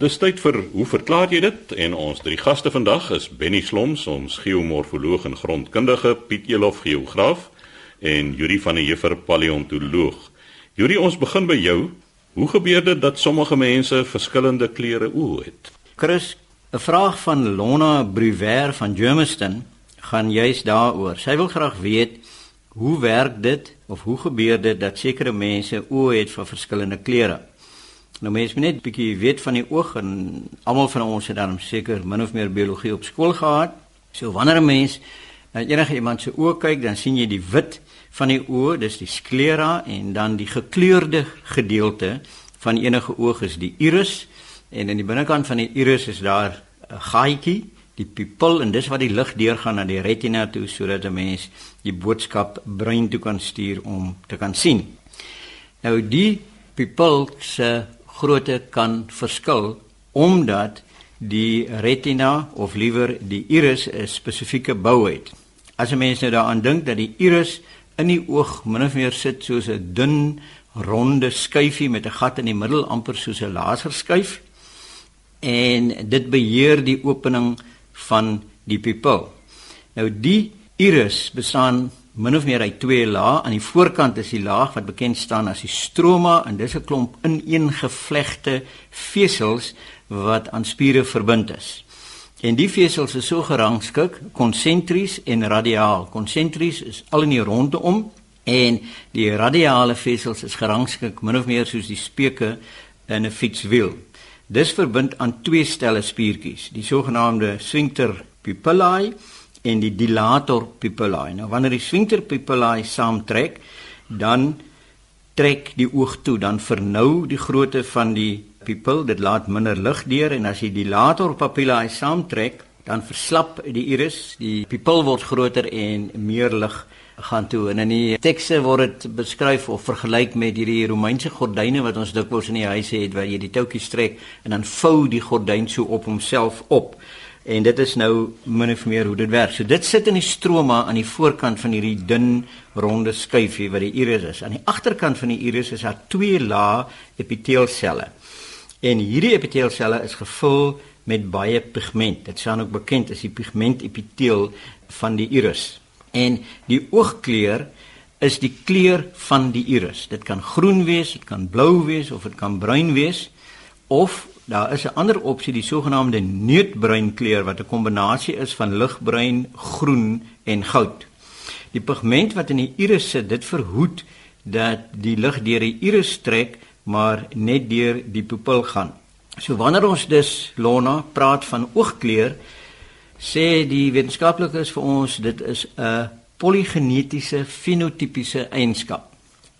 Dis tyd vir hoe verklaar jy dit? En ons drie gaste vandag is Benny Sloms, ons geomorfoloog en grondkundige, Piet Elof, geograaf en Yuri van der Heever, paleontoloog. Yuri, ons begin by jou. Hoe gebeur dit dat sommige mense verskillende kleure oë het? Chris, 'n vraag van Lona Bruwer van Germiston gaan juis daaroor. Sy wil graag weet hoe werk dit of hoe gebeur dit dat sekere mense oë het van verskillende kleure? Nou mense moet net 'n bietjie weet van die oog en almal van ons het dan seker min of meer biologie op skool gehad. So wanneer 'n mens na enige iemand se oë kyk, dan sien jy die wit van die oë, dis die sclera en dan die gekleurde gedeelte van enige oog is die iris en in die binnekant van die iris is daar 'n gaatjie, die pupil en dis waar die lig deurgaan na die retina toe sodat 'n mens die boodskap brein toe kan stuur om te kan sien. Nou die pupil se grootte kan verskil omdat die retina of liewer die iris 'n spesifieke bou het. As 'n mens nou daaraan dink dat die iris in die oog min of meer sit soos 'n dun ronde skyfie met 'n gat in die middel amper soos 'n laserskyf en dit beheer die opening van die pupil. Nou die iris bestaan min of meer uit twee lae. Aan die voorkant is die laag wat bekend staan as die stroma en dis 'n klomp ineengevlegte vesels wat aan spiere verbind is. En die vesels is so gerangskik konsentries en radiaal. Konsentries is al in die ronde om en die radiale vesels is gerangskik min of meer soos die speke in 'n fietswiel. Dis verbind aan twee stelle spiertjies, die sogenaamde sphincter pupillae en die dilator pupillae. Nou wanneer die sphincter pupillae saamtrek, dan trek die oog toe, dan vernou die grootte van die pupil, dit laat minder lig deur en as die dilator pupillae saamtrek, dan verslap die iris, die pupil word groter en meer lig gaan toe en in die tekste word dit beskryf of vergelyk met hierdie Romeinse gordyne wat ons dikwels in die huise het waar jy die toutjies trek en dan vou die gordyn so op homself op en dit is nou min of meer hoe dit werk. So dit sit in die stroma aan die voorkant van hierdie dun ronde skyfie wat die iris is. Aan die agterkant van die iris is daar twee lae epiteelselle. En hierdie epiteelselle is gevul met baie pigment. Dit staan ook bekend as die pigmentepiteel van die iris. En die oogkleur is die kleur van die iris. Dit kan groen wees, dit kan blou wees of dit kan bruin wees of Daar is 'n ander opsie, die sogenaamde neutbruin kleur wat 'n kombinasie is van ligbruin, groen en goud. Die pigment wat in die iris sit, dit verhoed dat die lig deur die iris trek, maar net deur die pupil gaan. So wanneer ons dus Lona praat van oogkleur, sê die wetenskaplikes vir ons dit is 'n poligenetiese fenotipiese eienskap.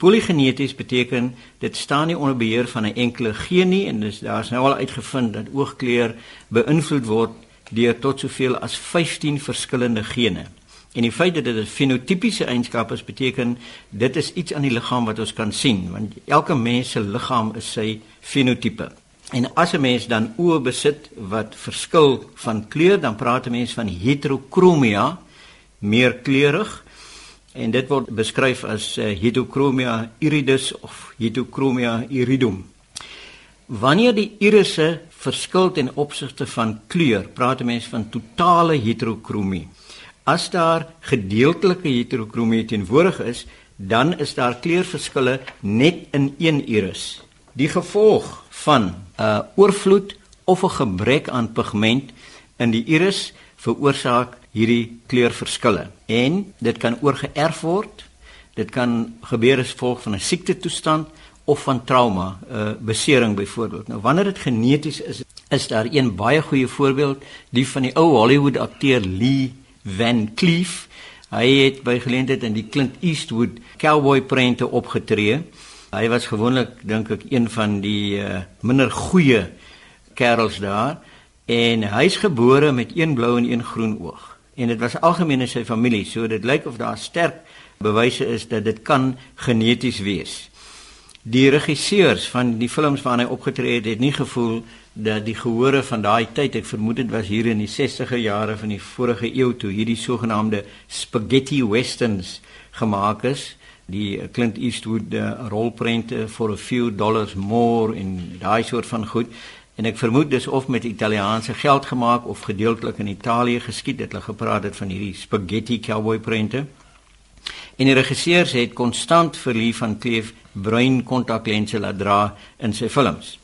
Polygeneties beteken dit staan nie onder beheer van 'n enkele geen nie en dis daar's nou al uitgevind dat oogkleur beïnvloed word deur tot soveel as 15 verskillende gene. En die feit dat dit 'n fenotipiese eienskap is, beteken dit is iets aan die liggaam wat ons kan sien, want elke mens se liggaam is sy fenotipe. En as 'n mens dan oë besit wat verskil van kleur, dan praat 'n mens van heterochromia, meerkleurig en dit word beskryf as uh, heterochromia iridis of heterochromia iridum. Wanneer die irisse verskil ten opsigte van kleur, praat mense van totale heterochromie. As daar gedeeltelike heterochromie teenwoordig is, dan is daar kleurverskille net in een iris. Die gevolg van 'n uh, oorvloed of 'n gebrek aan pigment in die iris veroorsaak hierdie kleurverskille en dit kan oorgeerf word. Dit kan gebeur as gevolg van 'n siekte toestand of van trauma, 'n uh, besering byvoorbeeld. Nou wanneer dit geneties is, is daar een baie goeie voorbeeld, die van die ou Hollywood akteur Lee Van Cleef. Hy het by geleentheid in die Clint Eastwood cowboy prente opgetree. Hy was gewoonlik dink ek een van die uh, minder goeie kerels daar en hy's gebore met een blou en een groen oog en dit was algemeen in sy familie. So dit lyk of daar sterk bewyse is dat dit kan geneties wees. Die regisseurs van die films waarna hy opgetree het, het nie gevoel dat die gehore van daai tyd, ek vermoed dit was hier in die 60er jare van die vorige eeu toe hierdie sogenaamde spaghetti westerns gemaak is die Clint Eastwood uh, rolprente for a few dollars more in daai soort van goed en ek vermoed dis of met Italiaanse geld gemaak of gedeeltelik in Italië geskied het hulle gepraat het van hierdie spaghetti cowboy prente. En die regisseurs het konstant vir Lee van Cleef bruin kontaklense laat dra in sy films.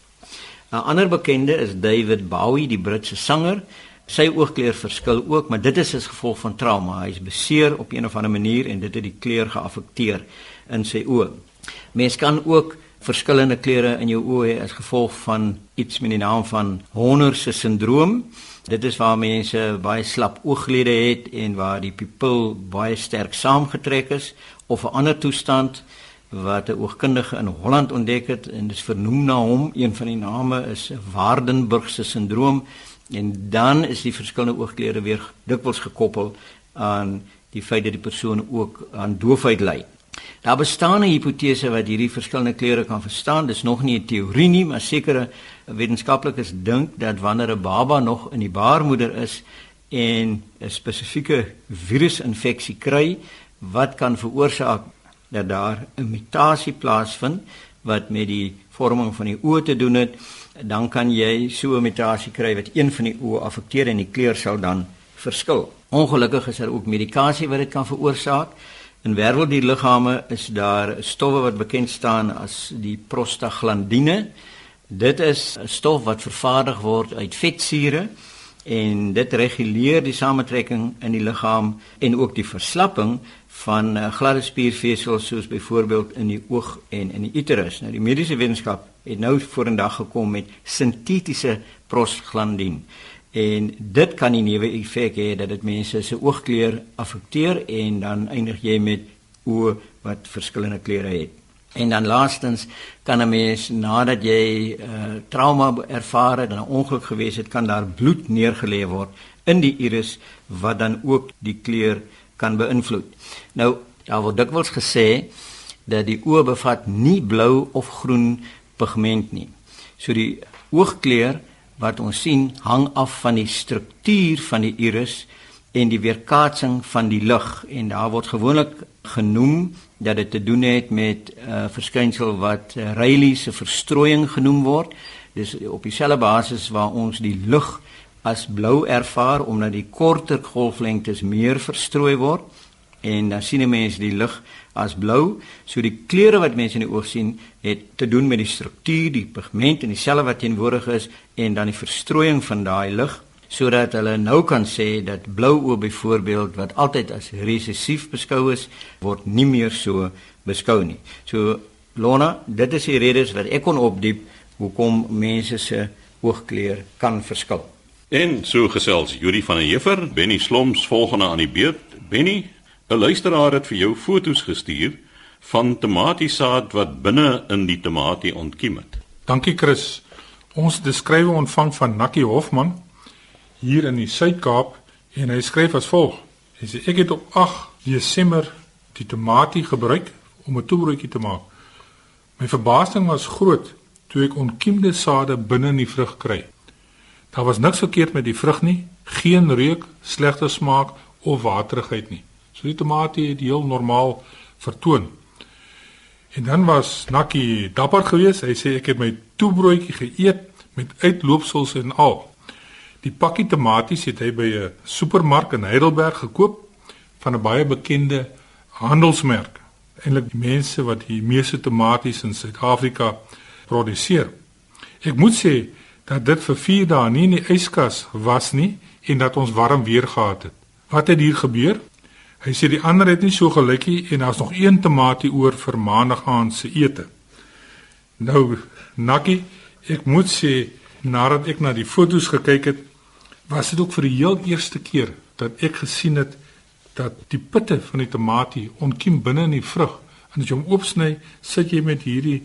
'n Ander bekende is David Bowie, die Britse sanger. Sy oogkleur verskil ook, maar dit is as gevolg van trauma. Hy is beseer op een of ander manier en dit het die kleur geaffekteer in sy oë. Mens kan ook verskillende kleure in jou oë as gevolg van iets met die naam van Horner se sindroom. Dit is waar mense baie slap ooglede het en waar die pupil baie sterk saamgetrek is of 'n ander toestand wat 'n oogkundige in Holland ontdek het en dit is vernoem na hom. Een van die name is Waardenburg se sindroom en dan is die verskillende oogkleure weer dikwels gekoppel aan die feit dat die persoon ook aan doofheid ly. Daar bestaan 'n hipotese wat hierdie verskillende kleure kan verstaan. Dis nog nie 'n teorie nie, maar sekere wetenskaplikes dink dat wanneer 'n baba nog in die baarmoeder is en 'n spesifieke virusinfeksie kry wat kan veroorsaak dat daar 'n mutasie plaasvind wat met die vorming van die oë te doen het, dan kan jy so 'n mutasie kry wat een van die oë affekteer en die kleur sal dan verskil. Ongelukkig is daar ook medikasie wat dit kan veroorsaak. In werveldierliggame is daar stowwe wat bekend staan as die prostaglandine. Dit is 'n stof wat vervaardig word uit vetsure en dit reguleer die samentrekking in die liggaam en ook die verslapping van uh, gladde spiervesels soos byvoorbeeld in die oog en in die uterus. Nou die mediese wetenskap het nou vorendag gekom met sintetiese prostaglandien. En dit kan 'n nuwe effek hê dat dit mense se oogkleur affekteer en dan eindig jy met oë wat verskillende kleure het. En dan laastens kan 'n mens nadat jy uh, trauma ervaar het en 'n ongeluk gewees het, kan daar bloed neergelê word in die iris wat dan ook die kleur kan beïnvloed. Nou, daar word dikwels gesê dat die oë bevat nie blou of groen pigment nie. So die oogkleur wat ons sien hang af van die struktuur van die iris en die weerkaatsing van die lig en daar word gewoonlik genoem dat dit te doen het met 'n uh, verskynsel wat uh, Rayleigh se verstrooiing genoem word. Dis op dieselfde basis waar ons die lig as blou ervaar omdat die korter golflengtes meer verstrooi word en dan sien 'n mens die lig as blou. So die kleure wat mense in die oog sien, het te doen met die struktuur, die pigment en dieselfde wat teenwoordig is en dan die verstrooiing van daai lig sodat hulle nou kan sê dat blou oë byvoorbeeld wat altyd as resessief beskou is, word nie meer so beskou nie. So Lona, dit is die redes wat ek kon opdiep hoekom mense se oogkleur kan verskil. En so gesels Juri van der Heever, Benny Sloms volgende aan die beurt. Benny, 'n luisteraar het vir jou foto's gestuur van tomatiesaad wat binne in die tamatie ontkiem het. Dankie Chris. Ons beskrywe ontvang van Nakkie Hofman hier in die Suid-Kaap en hy skryf as volg: Hy sê ek het op 8 Desember die tamatie gebruik om 'n toebroodjie te maak. My verbasing was groot toe ek onkiemde sade binne in die vrug kry. Daar was niks verkeerd met die vrug nie, geen reuk, slegte smaak of waterigheid nie. So die tamatie het heel normaal vertoon. En dan was Nakkie dapper geweest. Hy sê ek het my toebroodjie geëet met uitloopsels en al. Die pakkie tamaties het hy by 'n supermark in Heidelberg gekoop van 'n baie bekende handelsmerk. Eintlik die mense wat die meeste tamaties in Suid-Afrika produseer. Ek moet sê dat dit vir 4 dae nie in die yskas was nie en dat ons warm weer gehad het. Wat het hier gebeur? Hy sê die ander het nie so gelukkie en daar's nog een tamatie oor vir maandag aand se ete. Nou, Nakkie, ek moet sê nadat ek na die foto's gekyk het, was dit ook vir die heel eerste keer dat ek gesien het dat die pitte van die tamatie ontkiem binne in die vrug en as jy hom oopsny, sit jy met hierdie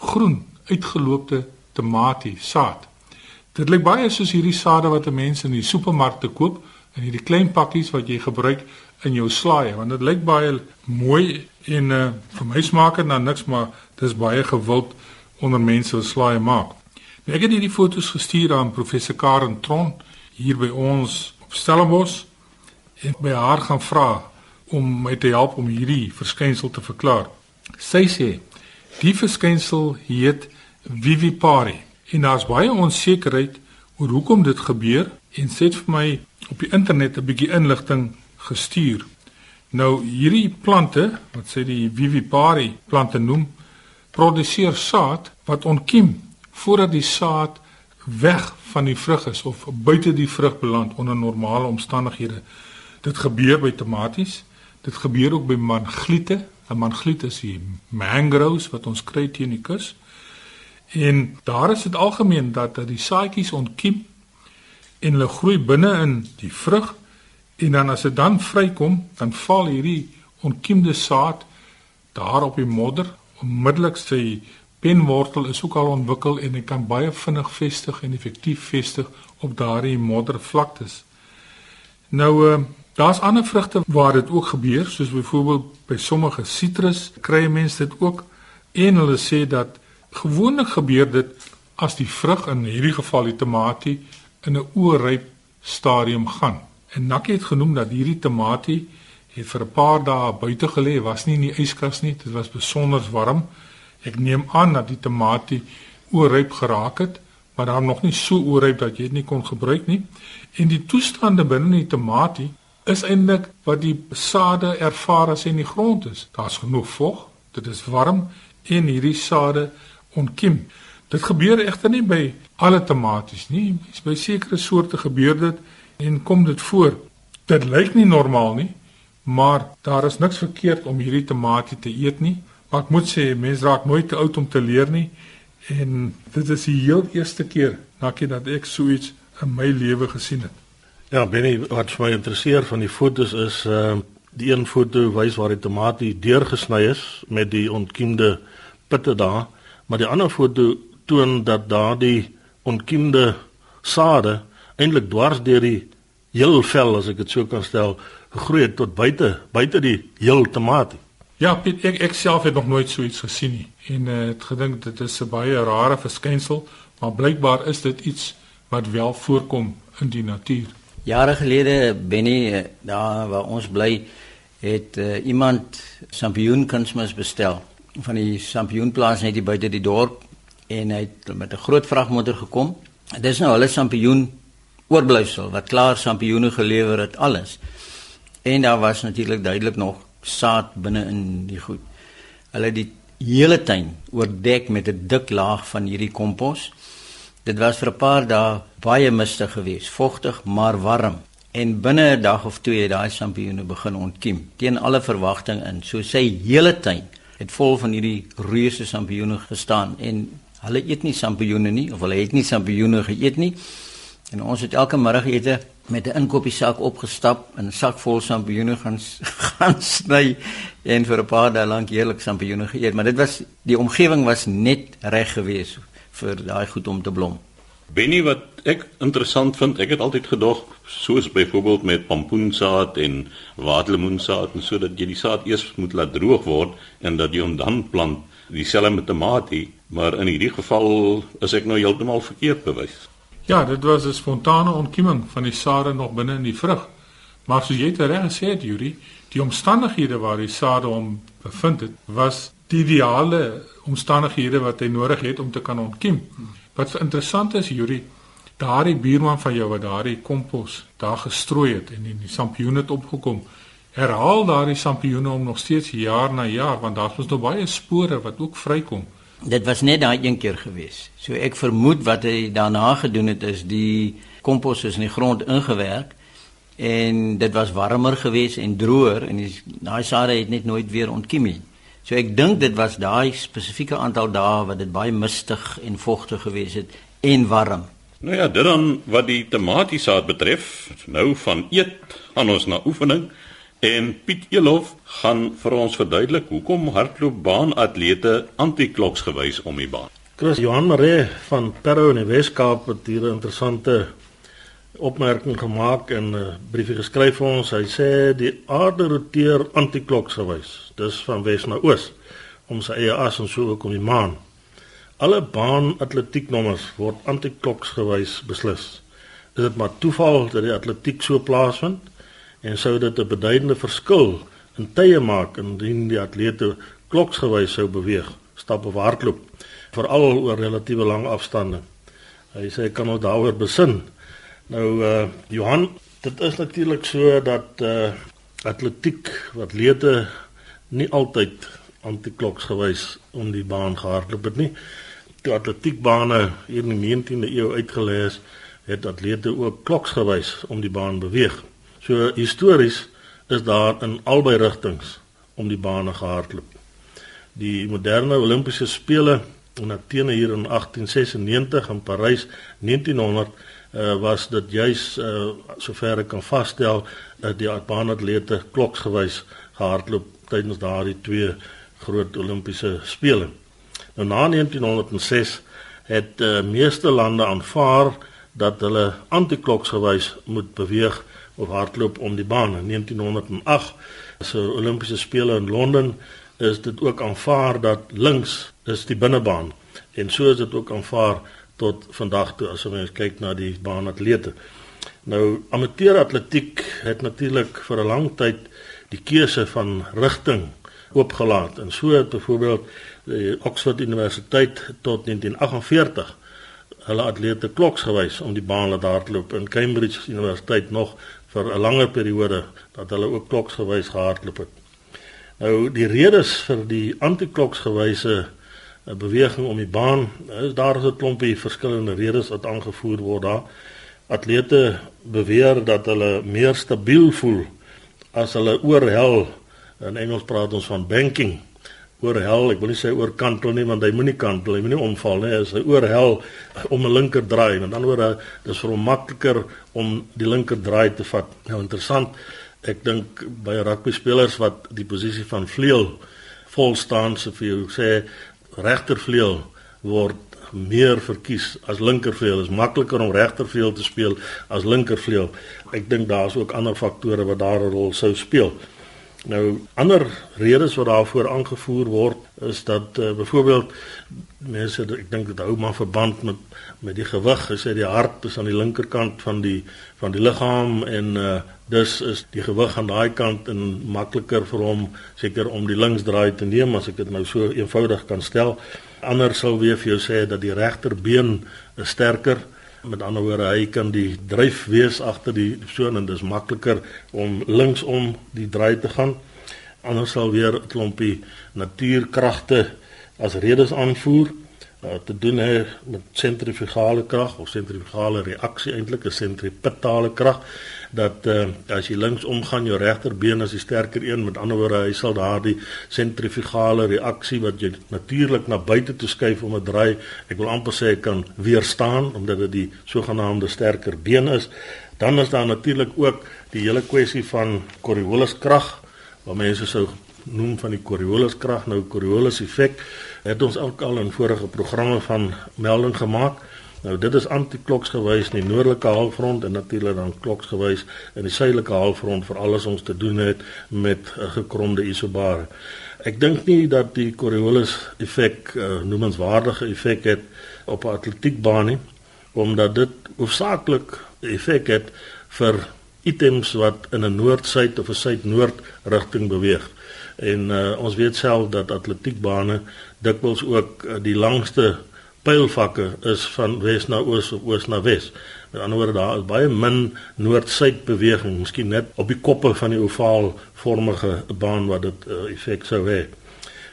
groen uitgeloopte tamatie saad. Dit lyk baie soos hierdie sade wat mense in die supermarkte koop in hierdie klein pakkies wat jy gebruik in jou slaai want dit lyk baie mooi en uh, vir my smaak dit nou niks maar dis baie gewild onder mense wat slaai maak. Nou, ek het hierdie foto's gestuur aan professor Karen Tron hier by ons op Stellenbosch en by haar gaan vra om my te help om hierdie verskynsel te verklaar. Sy sê die verskynsel heet vivipari En daar's baie onsekerheid oor hoekom dit gebeur en sê vir my op die internet 'n bietjie inligting gestuur. Nou hierdie plante, wat sê die vivipari plante noem, produseer saad wat ontkiem voordat die saad weg van die vrug is of buite die vrug beland onder normale omstandighede. Dit gebeur by tomaties, dit gebeur ook by mangliete. 'n Mangliet is die mangroves wat ons kry teen die kus. En daar is dit algemeen dat dat die saadjies ontkiem en hulle groei binne in die vrug en dan as dit dan vrykom, dan val hierdie ontkiemde saad daar op die modder. Onmiddellik sy penwortel is ook al ontwikkel en hy kan baie vinnig vestig en effektief vestig op daardie moddervlaktes. Nou uh, daar's ander vrugte waar dit ook gebeur, soos byvoorbeeld by sommige sitrus kry mense dit ook en hulle sê dat Gewoonlik gebeur dit as die vrug in hierdie geval die tamatie in 'n oorryp stadium gaan. En Nakkie het genoem dat hierdie tamatie het vir 'n paar dae buite gelê, was nie in die yskas nie, dit was besonder warm. Ek neem aan dat die tamatie oorryp geraak het, maar daar nog nie so oorryp dat jy dit nie kon gebruik nie. En die toestande binne die tamatie is eintlik wat die sade ervaar as in die grond is. Daar's genoeg vog, dit is warm en hierdie sade ontkiem. Dit gebeur egter nie by alle tomaties nie. By sekere soorte gebeur dit en kom dit voor. Dit lyk nie normaal nie, maar daar is niks verkeerd om hierdie tomatie te eet nie. Maar ek moet sê mense raak nooit te oud om te leer nie en dit is die heel eerste keer nadat dat ek so iets in my lewe gesien het. Ja, Benny, wat my interesseer van die fotos is uh die een foto wys waar die tomatie deurgesny is met die ontkiemde pitte daar maar die ander foto toon dat daardie onkiemde sade eintlik dwars deur die heel vel as ek dit so kan stel gegroei het tot buite buite die heel tomatie. Ja, Piet, ek ek self het nog nooit so iets gesien nie en uh, het gedink dit is 'n baie rare verskynsel, maar blykbaar is dit iets wat wel voorkom in die natuur. Jare gelede Benny eh, daar waar ons bly het uh, iemand sampioen kunsmis bestel van die sampioenplaas net hier buite die dorp en hy het met 'n groot vragmotor gekom. Dit is nou hulle sampioen oorblyfsel wat klaar sampioene gelewer het alles. En daar was natuurlik duidelik nog saad binne in die goed. Hulle het die hele tuin oordek met 'n dik laag van hierdie kompos. Dit was vir 'n paar dae baie mistig geweest, vogtig maar warm. En binne 'n dag of twee het daai sampioene begin ontkiem teen alle verwagting in. So sy hele tuin het vol van hierdie reuse sampioene gestaan en hulle eet nie sampioene nie of hulle het nie sampioene geëet nie. En ons het elke middagete met 'n inkopiesak opgestap en 'n sak vol sampioene gaan gaan sny en vir 'n paar dae lank heerlik sampioene geëet, maar dit was die omgewing was net reg geweest vir daai goed om te blom. Benny wat ek interessant vind, ek het altyd gedog soos byvoorbeeld met pompoensaad en waterlemoensaad en sodat jy die saad eers moet laat droog word en dat jy hom dan plant, dieselfde met tomatie, maar in hierdie geval is ek nou heeltemal verkeerd bewys. Ja, dit was 'n spontane ontkieming van die sade nog binne in die vrug. Maar soos jy dit reg gesê het, Yuri, die omstandighede waar die sade hom bevind het, was die ideale omstandighede wat hy nodig het om te kan ontkiem. Wat interessant is, Yuri, daardie buurman van jou wat daardie kompos daar gestrooi het en in die sampioene het opgekom. Herhaal daardie sampioene om nog steeds jaar na jaar want daar was nog baie spore wat ook vrykom. Dit was net daai een keer gewees. So ek vermoed wat hy daarna gedoen het is die kompos is in die grond ingewerk en dit was warmer geweest en droër en die daai sade het net nooit weer ontkiem nie. So ek dink dit was daai spesifieke aantal dae wat dit baie mistig en vogtig gewees het en warm. Nou ja, dit dan wat die tomatiesaad betref, nou van eet aan ons na oefening en Piet Elof gaan vir ons verduidelik hoekom hardloopbaanatlete antikloks gewys om die baan. Chris Johan Maree van Parow in die Weskaap het hier 'n interessante opmerking gemaak en 'n uh, briefie geskryf vir ons. Hy sê die aarde roteer antikloks gewys. Dis van wes na oos om sy eie as en so ook om die maan. Alle baan atletieknommers word antikloks gewys beslis. Is dit maar toeval dat die atletiek so plaasvind en sou dit 'n beduidende verskil in tye maak indien die atlete kloksgewys sou beweeg, stap of hardloop, veral oor relatiewe lang afstande? Hy sê kan ons daaroor besin. Nou uh Johan, dit is natuurlik so dat uh atletiek wat lede nie altyd antikloks gewys om die baan gehardloop het nie. Die atletiekbane hier in die 19de eeu uitgelê is, het atlete ook kloks gewys om die baan beweeg. So histories is daar in albei rigtings om die bane gehardloop. Die moderne Olimpiese spele in Athene hier in 1896 en Parys 1900 uh, was dit juis uh, sover ek kan vasstel dat die baanatlete kloksgewys gehardloop tydens daardie twee groot Olimpiese spele. Nou na 1906 het uh, meeste lande aanvaar dat hulle antikloksgewys moet beweeg of hardloop om die baan. In 1908 se Olimpiese spele in Londen is dit ook aanvaar dat links is die binnebaan en so is dit ook aanvaar tot vandag toe as ons kyk na die baanatlete. Nou amateur atletiek het natuurlik vir 'n lang tyd die keuse van rigting oopgelaat en so het byvoorbeeld die Oxford Universiteit tot 1948 hulle atlete kloks gewys om die baan laat hardloop in Cambridge Universiteit nog vir 'n langer periode dat hulle ook kloks gewys gehardloop het. Nou die redes vir die antikloks gewyse 'n beweging om die baan. Is daar is 'n klompie verskillende redes wat aangevoer word daar. Atlete beweer dat hulle meer stabiel voel as hulle oorhel. In Engels praat ons van banking. Oorhel, ek wil nie sê oor kantel nie want hy moenie kantel, hy moenie omval nie. As hy oorhel om 'n linker draai, met ander woorde, dis vir hom makliker om die linker draai te vat. Nou interessant. Ek dink by rugby spelers wat die posisie van vleuel vol staan, so vir jou sê regtervleuel word meer verkies as linkervleuel. Dit is makliker om regtervleuel te speel as linkervleuel. Ek dink daar's ook ander faktore wat daar 'n rol sou speel. Nou ander redes wat daarvoor aangevoer word is dat uh, byvoorbeeld mense ek dink dit hou maar verband met met die gewig, as jy die hart is aan die linkerkant van die van die liggaam en uh, dus is die gewig aan daai kant en makliker vir hom seker om die linksdraai te neem as ek dit nou so eenvoudig kan stel. Ander sou weer vir jou sê dat die regterbeen is sterker met ander woorde hy kan die dryf wees agter die persoon en dis makliker om linksom die draai te gaan. Anders sal weer 'n klompie natuurkragte as redes aanvoer uh, te doen hê met sentrifugale krag of sentrifugale reaksie eintlik 'n sentripetale krag dat uh, as jy links omgaan jou regterbeen as die sterker een met ander woorde hy sal daardie sentrifugale reaksie wat jy natuurlik na buite toe skuif om 'n draai ek wil amper sê kan weerstaan omdat dit die sogenaamde sterker been is. Dan is daar natuurlik ook die hele kwessie van Coriolis krag wat mense sou noem van die Coriolis krag nou Coriolis effek het ons ook al in vorige programme van melding gemaak Nou dit is antikloks gewys in die noordelike halfrond en natuurlik dan kloks gewys in die suidelike halfrond vir alles ons te doen het met 'n gekromde isobare. Ek dink nie dat die Coriolis effek uh, noemenswaardige effek het op 'n atletiekbaan nie omdat dit hoofsaaklik effek het vir items wat in 'n noord-suid of 'n suid-noord rigting beweeg. En uh, ons weet self dat atletiekbane dikwels ook uh, die langste pylvakke is van wes na oos of oos na wes. Met ander woorde daar is baie min noord-suid beweging, miskien net op die koppe van die ovaal vormige baan wat dit uh, effek sou hê.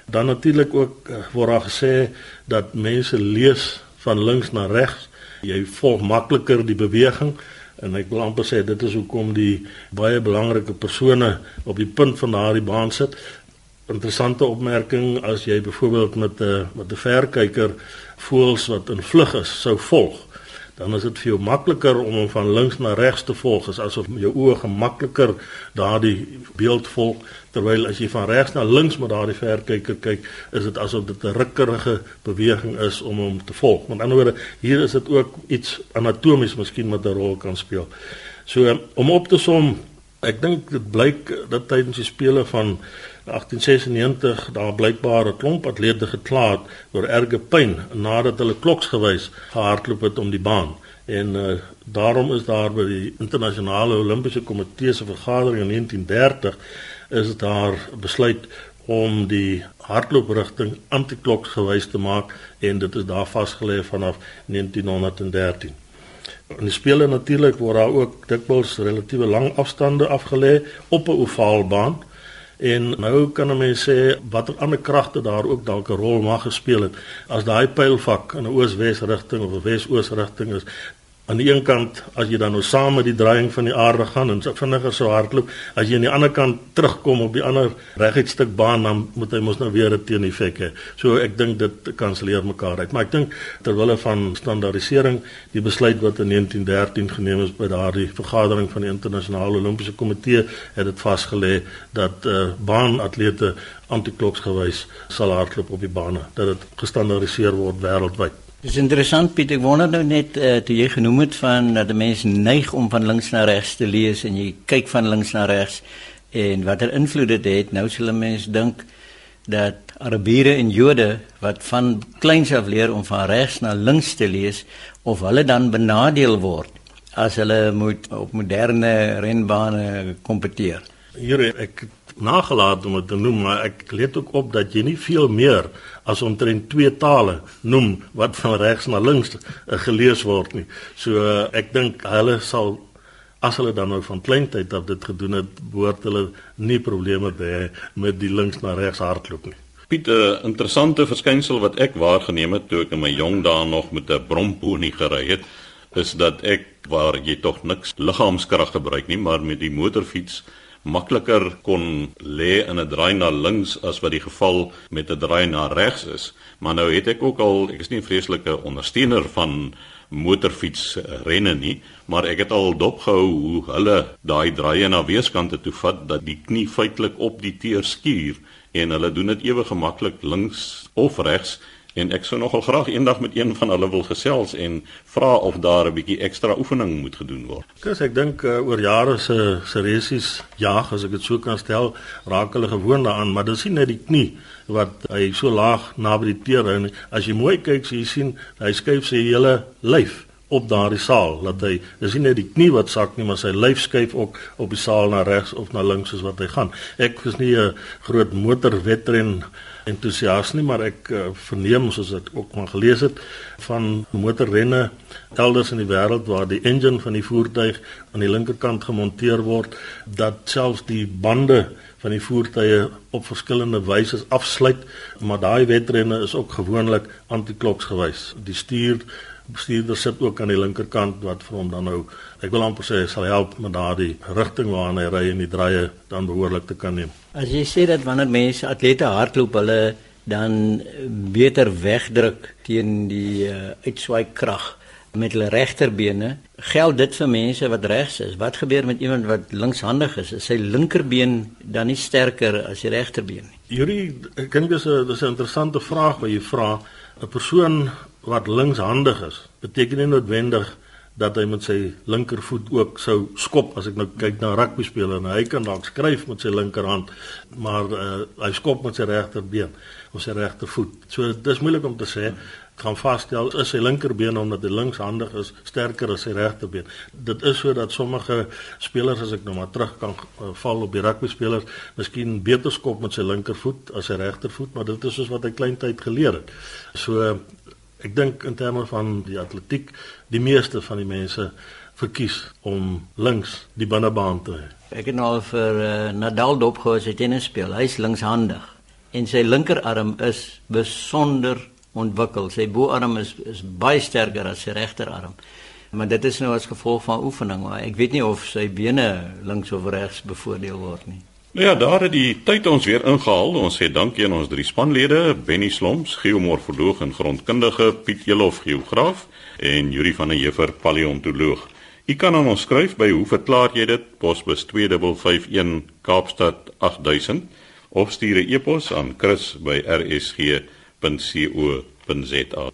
Dan natuurlik ook uh, word daar gesê dat mense lees van links na regs. Jy volg makliker die beweging en ek wil amper sê dit is hoekom die baie belangrike persone op die punt van daardie baan sit. Interessante opmerking as jy byvoorbeeld met 'n uh, met 'n verkyker voëls wat in vlug is sou volg, dan is dit vir jou makliker om hom van links na regs te volg, as asof jou oë gemakliker daardie beeld volg, terwyl as jy van regs na links met daardie verkyker kyk, is dit asof dit 'n rukkerige beweging is om hom te volg. Met ander woorde, hier is dit ook iets anatomies miskien wat 'n rol kan speel. So om op te som, ek dink dit blyk dat tydens die spele van 1896 daar blykbaar 'n klomp atlete gekla het oor erge pyn nadat hulle kloksgewys gehardloop het om die baan. En uh, daarom is daar by die internasionale Olimpiese komitee se vergadering in 1930 is daar besluit om die hardlooprigting antikloks gewys te maak en dit is daar vasgelê vanaf 1913. In die spele natuurlik word daar ook dikwels relatiewe lang afstande afgelê op 'n ovaalbaan En nou kan 'n mens sê watter ander kragte daar ook dalk 'n rol mag gespeel het as daai pylvak in 'n oos-wes rigting of 'n wes-oos rigting is aan die een kant as jy dan nou saam met die draaiing van die aarde gaan en so vinniger so hardloop, as jy aan die ander kant terugkom op die ander reguit stuk baan dan moet hy mos nou weer 'n teeneffek hê. So ek dink dit kanselleer mekaar uit. Maar ek dink terwyl van standaardisering, die besluit wat in 1913 geneem is by daardie vergadering van die internasionale olimpiese komitee het dit vasgelê dat uh, baanatlete antikloks gewys sal hardloop op die bane, dat dit gestandaardiseer word wêreldwyd. Dis interessant Piet, ek wonder nou net uh, toe jy genoem het van dat die mens neig om van links na regs te lees en jy kyk van links na regs en watter invloed dit het. Nou sal 'n mens dink dat Arabiere en Jode wat van kleins af leer om van regs na links te lees of hulle dan benadeel word as hulle moet op moderne renbane kompeteer. Hier ek nagelaat om dit te noem, maar ek let ook op dat jy nie veel meer as omtrent twee tale noem wat van regs na links uh, gelees word nie. So uh, ek dink hulle sal as hulle dan nou van kleintyd af dit gedoen het, behoort hulle nie probleme te hê met die links na regs hardloop nie. Piet, 'n uh, interessante verskynsel wat ek waargeneem het toe ek in my jong dae nog met 'n bromponie gery het, is dat ek waar jy tog niks liggaamskrag gebruik nie, maar met die motorfiets makliker kon lê in 'n draai na links as wat die geval met 'n draai na regs is. Maar nou het ek ook al, ek is nie 'n vreeslike ondersteuner van motorfiets renne nie, maar ek het al dopgehou hoe hulle daai draaie na weerskante toe vat dat die knie feitelik op die teer skuur en hulle doen dit ewe gemaklik links of regs en ek sou nogal graag eendag met een van hulle wil gesels en vra of daar 'n bietjie ekstra oefening moet gedoen word. Kus ek dink uh, oor jare se se resies jaag as ek dit so kan stel, raak hulle gewoond daaraan, maar dis nie net die knie wat hy so laag naby die teer hou nie. As jy mooi kyk, so jy sien hy skuif sy hele lyf op daardie saal dat hy dis nie net die knie wat sak nie maar sy lyf skuif ook op die saal na regs of na links soos wat hy gaan. Ek is nie 'n groot motorwedren entoesias nie, maar ek uh, verneem soos ek ook maar gelees het van motorrenne elders in die wêreld waar die engine van die voertuig aan die linkerkant gemonteer word dat selfs die bande van die voertuie op verskillende wyse afsluit, maar daai wedrenne is ook gewoonlik antikloks gewys. Die stuur bestuurder sit ook aan die linkerkant wat vir hom dan nou ek wil amper sê sal help met daardie rigting waarna hy ry en die draaie dan behoorlik te kan neem. As jy sê dat wanneer mense atlete hardloop hulle dan beter wegdruk teen die uh, uitswaai krag met hulle regterbene, geld dit vir mense wat regs is. Wat gebeur met iemand wat linkshandig is? Is sy linkerbeen dan nie sterker as die regterbeen nie? Yuri, ek dink dis 'n dis 'n interessante vraag wat jy vra. 'n Persoon wat linkshandig is, beteken nie noodwendig dat hy met sy linkervoet ook sou skop as ek nou kyk na rugby speler en hy kan dalk skryf met sy linkerhand maar uh, hy skop met sy regterbeen of sy regtervoet. So dis moeilik om te sê kan vasstel is sy linkerbeen omdat hy linkshandig is sterker as sy regterbeen. Dit is so dat sommige spelers as ek nou maar terug kan uh, val op die rugby spelers, miskien beter skop met sy linkervoet as sy regtervoet, maar dit is soos wat hy kleintyd geleer het. So Ek dink in terme van die atletiek, die meeste van die mense verkies om links die binnebaan te hê. Ek het nou vir uh, Nadal dopgehou as hy tennis speel. Hy's linkshandig en sy linkerarm is besonder ontwikkel. Sy boarm is is baie sterker as sy regterarm. Maar dit is nou as gevolg van oefening, maar ek weet nie of sy bene links of regs bevoordeel word nie. Nou ja, daar het die tyd ons weer ingehaal. Ons sê dankie aan ons drie spanlede, Benny Sloms, geomorfoloog en grondkundige, Piet Jelof, geograaf en Yuri van der Heever, paleontoloog. U kan aan ons skryf by hoe verklaar jy dit? Posbus 2551 Kaapstad 8000 of stuur 'n e-pos aan chris@rsg.co.za.